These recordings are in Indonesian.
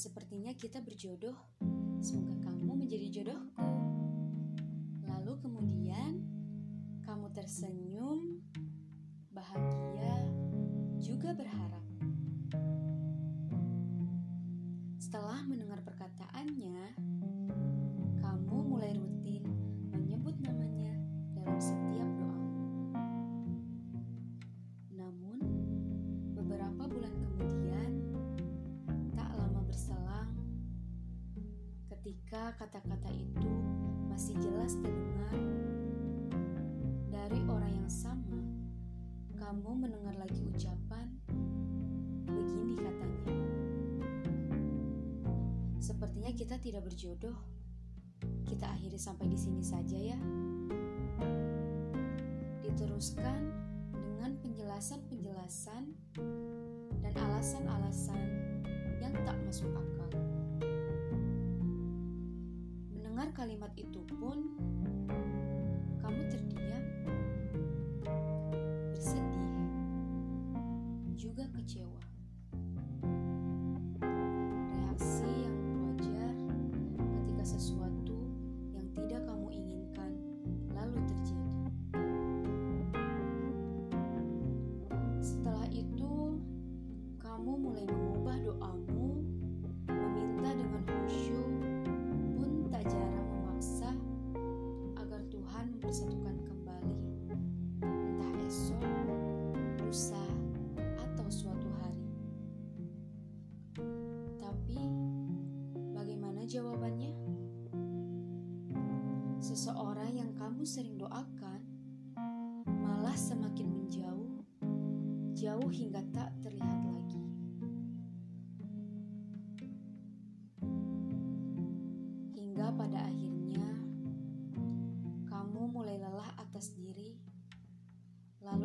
Sepertinya kita berjodoh. Semoga kamu menjadi jodohku. Lalu kemudian kamu tersenyum, bahagia, juga berharap. Mendengar lagi ucapan begini katanya. Sepertinya kita tidak berjodoh. Kita akhiri sampai di sini saja ya. Diteruskan dengan penjelasan-penjelasan dan alasan-alasan yang tak masuk akal. Mendengar kalimat itu pun,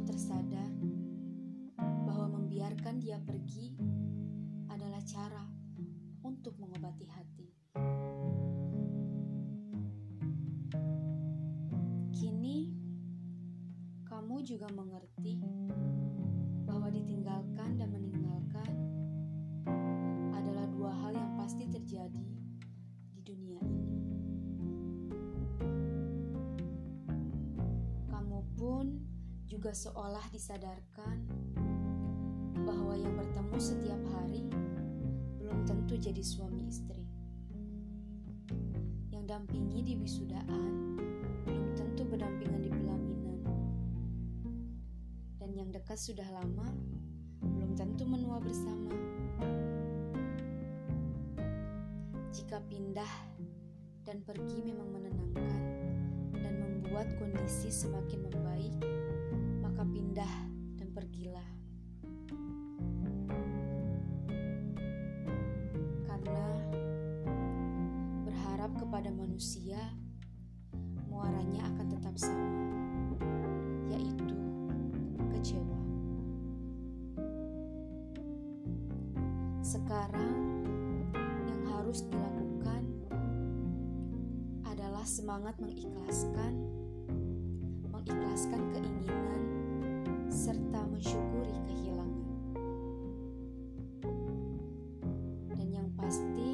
lalu tersadar bahwa membiarkan dia pergi adalah cara untuk mengobati hati. Kini kamu juga mengerti juga seolah disadarkan bahwa yang bertemu setiap hari belum tentu jadi suami istri. Yang dampingi di wisudaan belum tentu berdampingan di pelaminan. Dan yang dekat sudah lama belum tentu menua bersama. Jika pindah dan pergi memang menenangkan dan membuat kondisi semakin membaik, pindah dan pergilah. Karena berharap kepada manusia, muaranya akan tetap sama, yaitu kecewa. Sekarang yang harus dilakukan adalah semangat mengikhlaskan, mengikhlaskan keinginan, mensyukuri kehilangan. Dan yang pasti,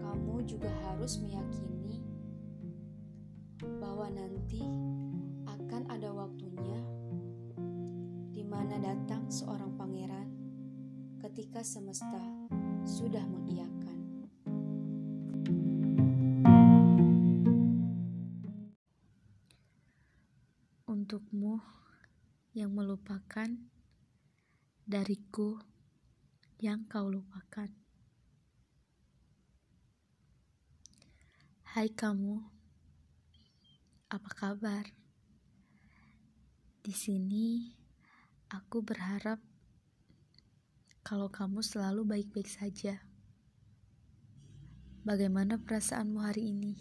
kamu juga harus meyakini bahwa nanti akan ada waktunya di mana datang seorang pangeran ketika semesta sudah mengiyakan. Untukmu yang melupakan dariku yang kau lupakan. Hai kamu, apa kabar? Di sini aku berharap kalau kamu selalu baik-baik saja. Bagaimana perasaanmu hari ini?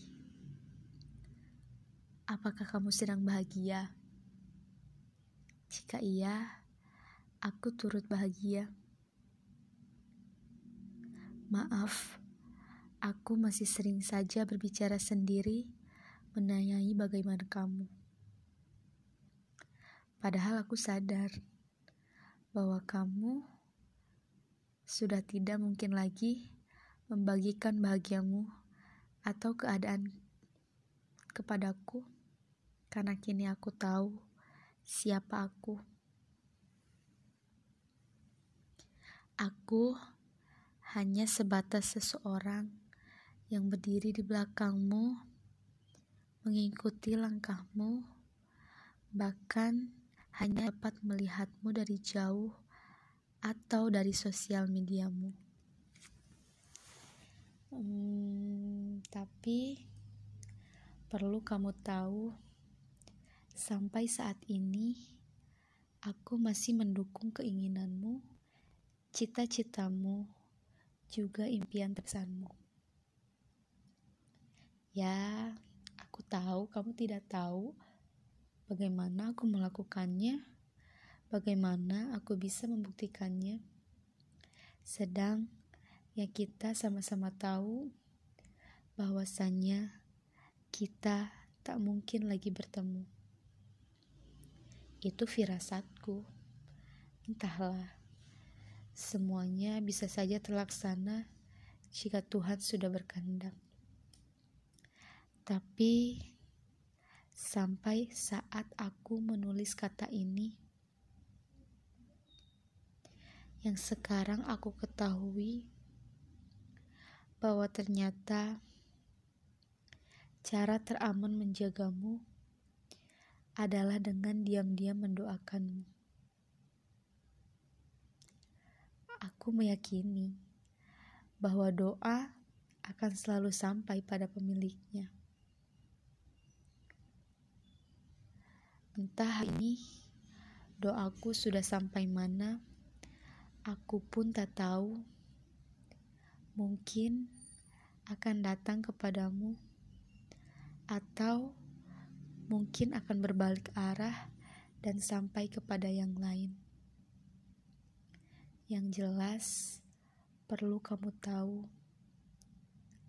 Apakah kamu sedang bahagia? Jika iya, aku turut bahagia. Maaf, aku masih sering saja berbicara sendiri, menanyai bagaimana kamu. Padahal aku sadar bahwa kamu sudah tidak mungkin lagi membagikan bahagiamu atau keadaan kepadaku, karena kini aku tahu siapa aku. Aku hanya sebatas seseorang yang berdiri di belakangmu, mengikuti langkahmu, bahkan hanya dapat melihatmu dari jauh atau dari sosial mediamu. Hmm, tapi perlu kamu tahu, sampai saat ini aku masih mendukung keinginanmu, cita-citamu, juga impian tersanmu. Ya, aku tahu kamu tidak tahu bagaimana aku melakukannya, bagaimana aku bisa membuktikannya. Sedang yang kita sama-sama tahu bahwasannya kita tak mungkin lagi bertemu. Itu firasatku. Entahlah. Semuanya bisa saja terlaksana jika Tuhan sudah berkehendak. Tapi sampai saat aku menulis kata ini, yang sekarang aku ketahui bahwa ternyata cara teraman menjagamu adalah dengan diam-diam mendoakanmu. Aku meyakini bahwa doa akan selalu sampai pada pemiliknya. Entah ini doaku sudah sampai mana, aku pun tak tahu. Mungkin akan datang kepadamu, atau mungkin akan berbalik arah dan sampai kepada yang lain. Yang jelas, perlu kamu tahu,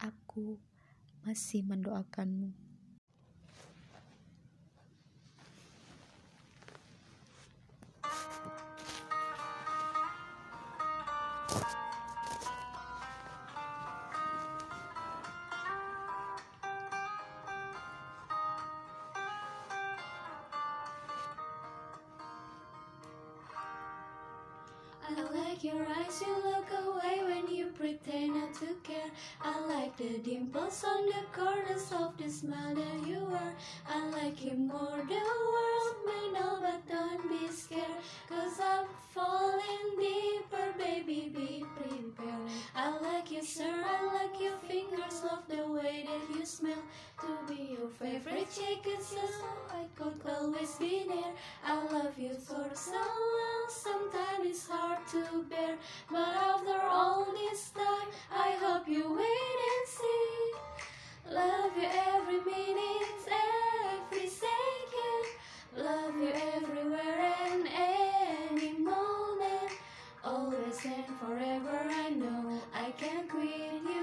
aku masih mendoakanmu. I like your eyes, you look away when you pretend not to care. I like the dimples on the corners of the smile that you wear. I like you more, the world may know, but don't be scared. Cause I'm falling deeper, baby, be prepared. I like you, sir, I like your fingers, love the way that you smell. To be your favorite chicken, so I could always be there. I love you for so long, sometimes it's hard to bear. But after all this time, I hope you wait and see. Love you every minute, every second. Love you everywhere and any moment. Always and forever, I know I can't quit you,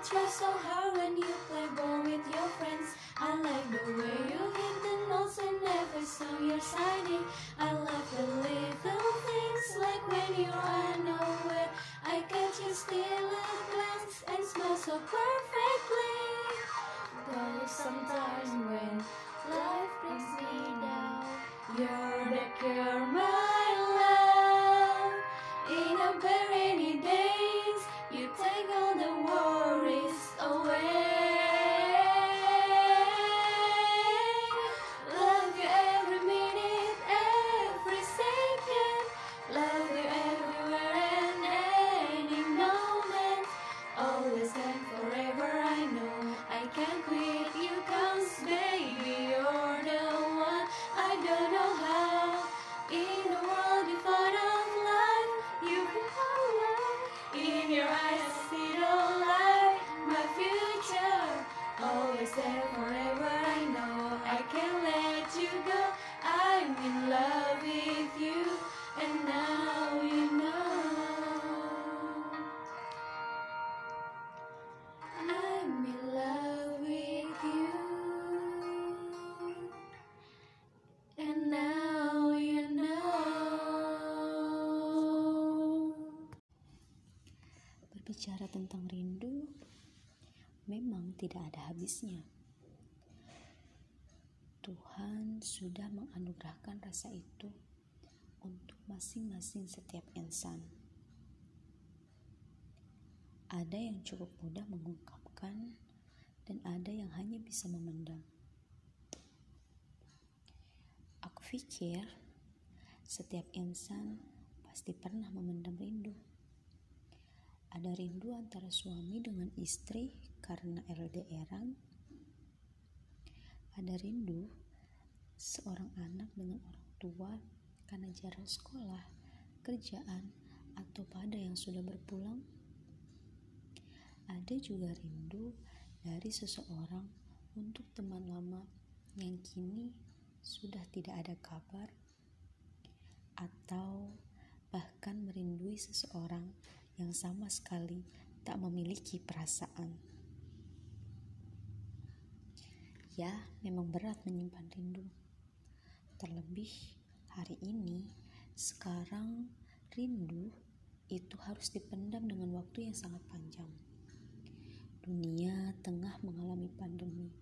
you try so hard when you play ball with your friends. I like the way you hit the notes every song you're signing. I love the little things like when you're unaware. I catch you steal a glance and smile so perfectly. Tentang rindu, memang tidak ada habisnya. Tuhan sudah menganugerahkan rasa itu untuk masing-masing setiap insan. Ada yang cukup mudah mengungkapkan, dan ada yang hanya bisa memendam. Aku pikir setiap insan pasti pernah memendam rindu. Ada rindu antara suami dengan istri karena LDRan ada rindu seorang anak dengan orang tua karena jarak sekolah, kerjaan, atau pada yang sudah berpulang. Ada juga rindu dari seseorang untuk teman lama yang kini sudah tidak ada kabar, atau bahkan merindui seseorang yang sama sekali tak memiliki perasaan. Ya, memang berat menyimpan rindu. Terlebih hari ini, sekarang rindu itu harus dipendam dengan waktu yang sangat panjang. Dunia tengah mengalami pandemi,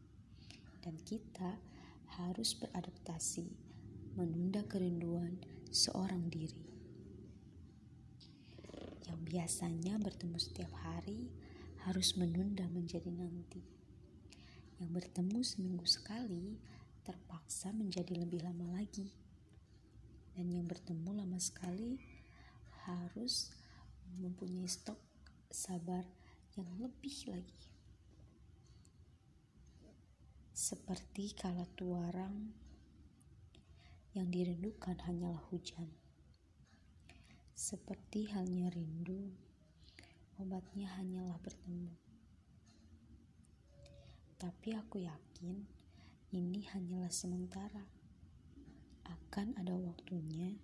dan kita harus beradaptasi, menunda kerinduan seorang diri. Biasanya bertemu setiap hari harus menunda menjadi nanti yang bertemu seminggu sekali terpaksa menjadi lebih lama lagi. Dan yang bertemu lama sekali harus mempunyai stok sabar yang lebih lagi. Seperti kala tuarang yang dirindukan hanyalah hujan. Seperti halnya rindu, obatnya hanyalah bertemu. Tapi aku yakin ini hanyalah sementara. Akan ada waktunya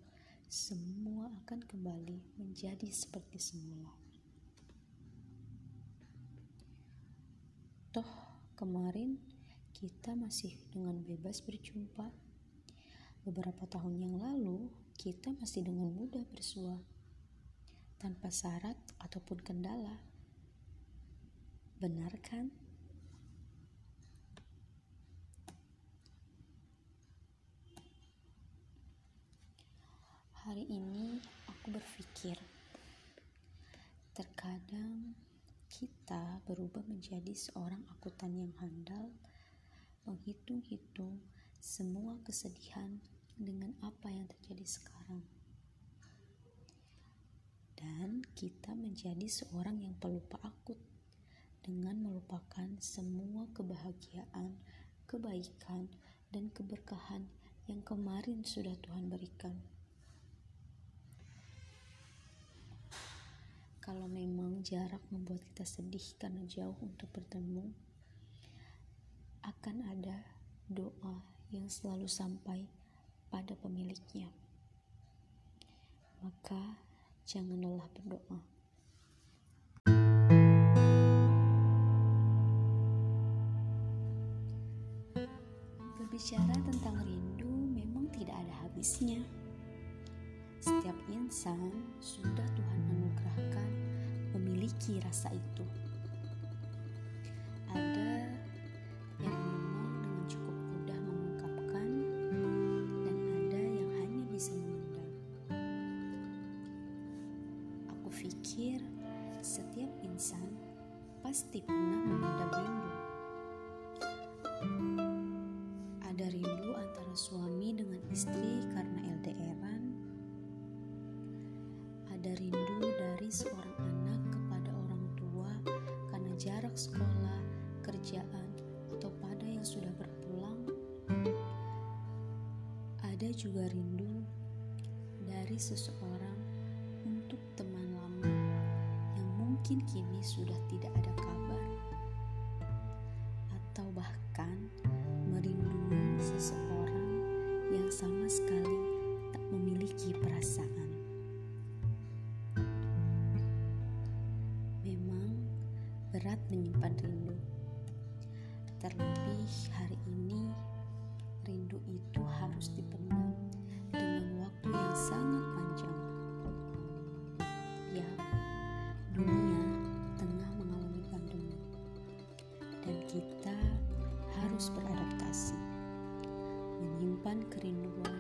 semua akan kembali menjadi seperti semula. Toh kemarin kita masih dengan bebas berjumpa. Beberapa tahun yang lalu kita masih dengan mudah bersua tanpa syarat ataupun kendala. Benar kan? Hari ini aku berpikir, terkadang kita berubah menjadi seorang akuntan yang handal, menghitung-hitung semua kesedihan dengan apa yang terjadi sekarang. Dan kita menjadi seorang yang pelupa akut dengan melupakan semua kebahagiaan, kebaikan, dan keberkahan yang kemarin sudah Tuhan berikan. Kalau memang jarak membuat kita sedih karena jauh untuk bertemu, akan ada doa yang selalu sampai pada pemiliknya. Maka jangan lelah berdoa. Berbicara tentang rindu memang tidak ada habisnya. Setiap insan sudah Tuhan anugerahkan memiliki rasa itu. Ada sekolah, kerjaan, atau pada yang sudah berpulang. Ada juga rindu dari seseorang untuk teman lama yang mungkin kini sudah tidak ada kabar, kerinduan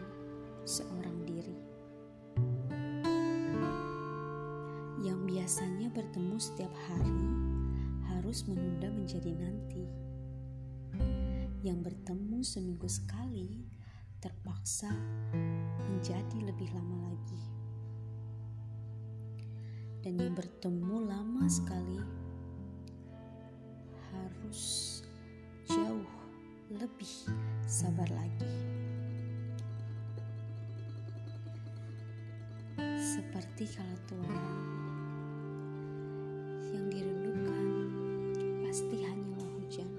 seorang diri. Yang biasanya bertemu setiap hari harus menunda menjadi nanti. Yang bertemu seminggu sekali terpaksa menjadi lebih lama lagi. Dan yang bertemu lama sekali harus jauh lebih sabar lagi. Seperti kalau tuan yang dirindukan pasti hanyalah hujan.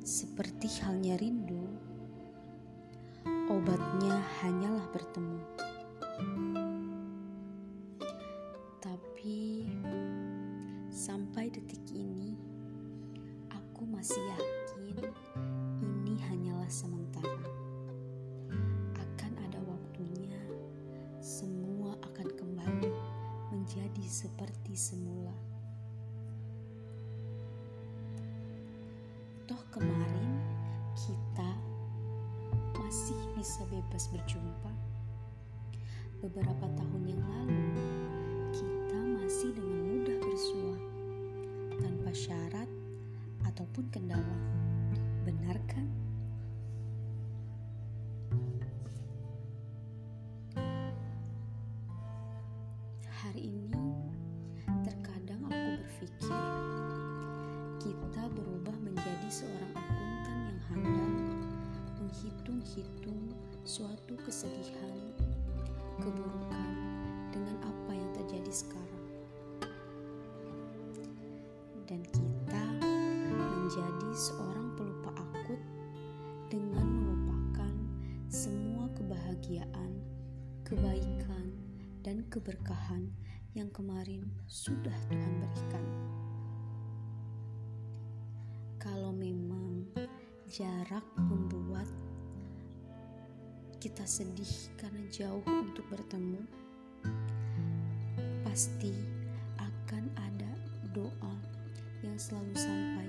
Seperti halnya rindu, obatnya hanyalah bertemu. Tapi sampai detik ini aku masih yakin ini hanyalah sementara. Menjadi seperti semula. Toh kemarin kita masih bisa bebas berjumpa. Beberapa tahun yang lalu, kita masih dengan mudah bersua tanpa syarat ataupun kendala. Benar kan? Kebahagiaan, kebaikan, dan keberkahan yang kemarin sudah Tuhan berikan. Kalau memang jarak membuat kita sedih karena jauh untuk bertemu, pasti akan ada doa yang selalu sampai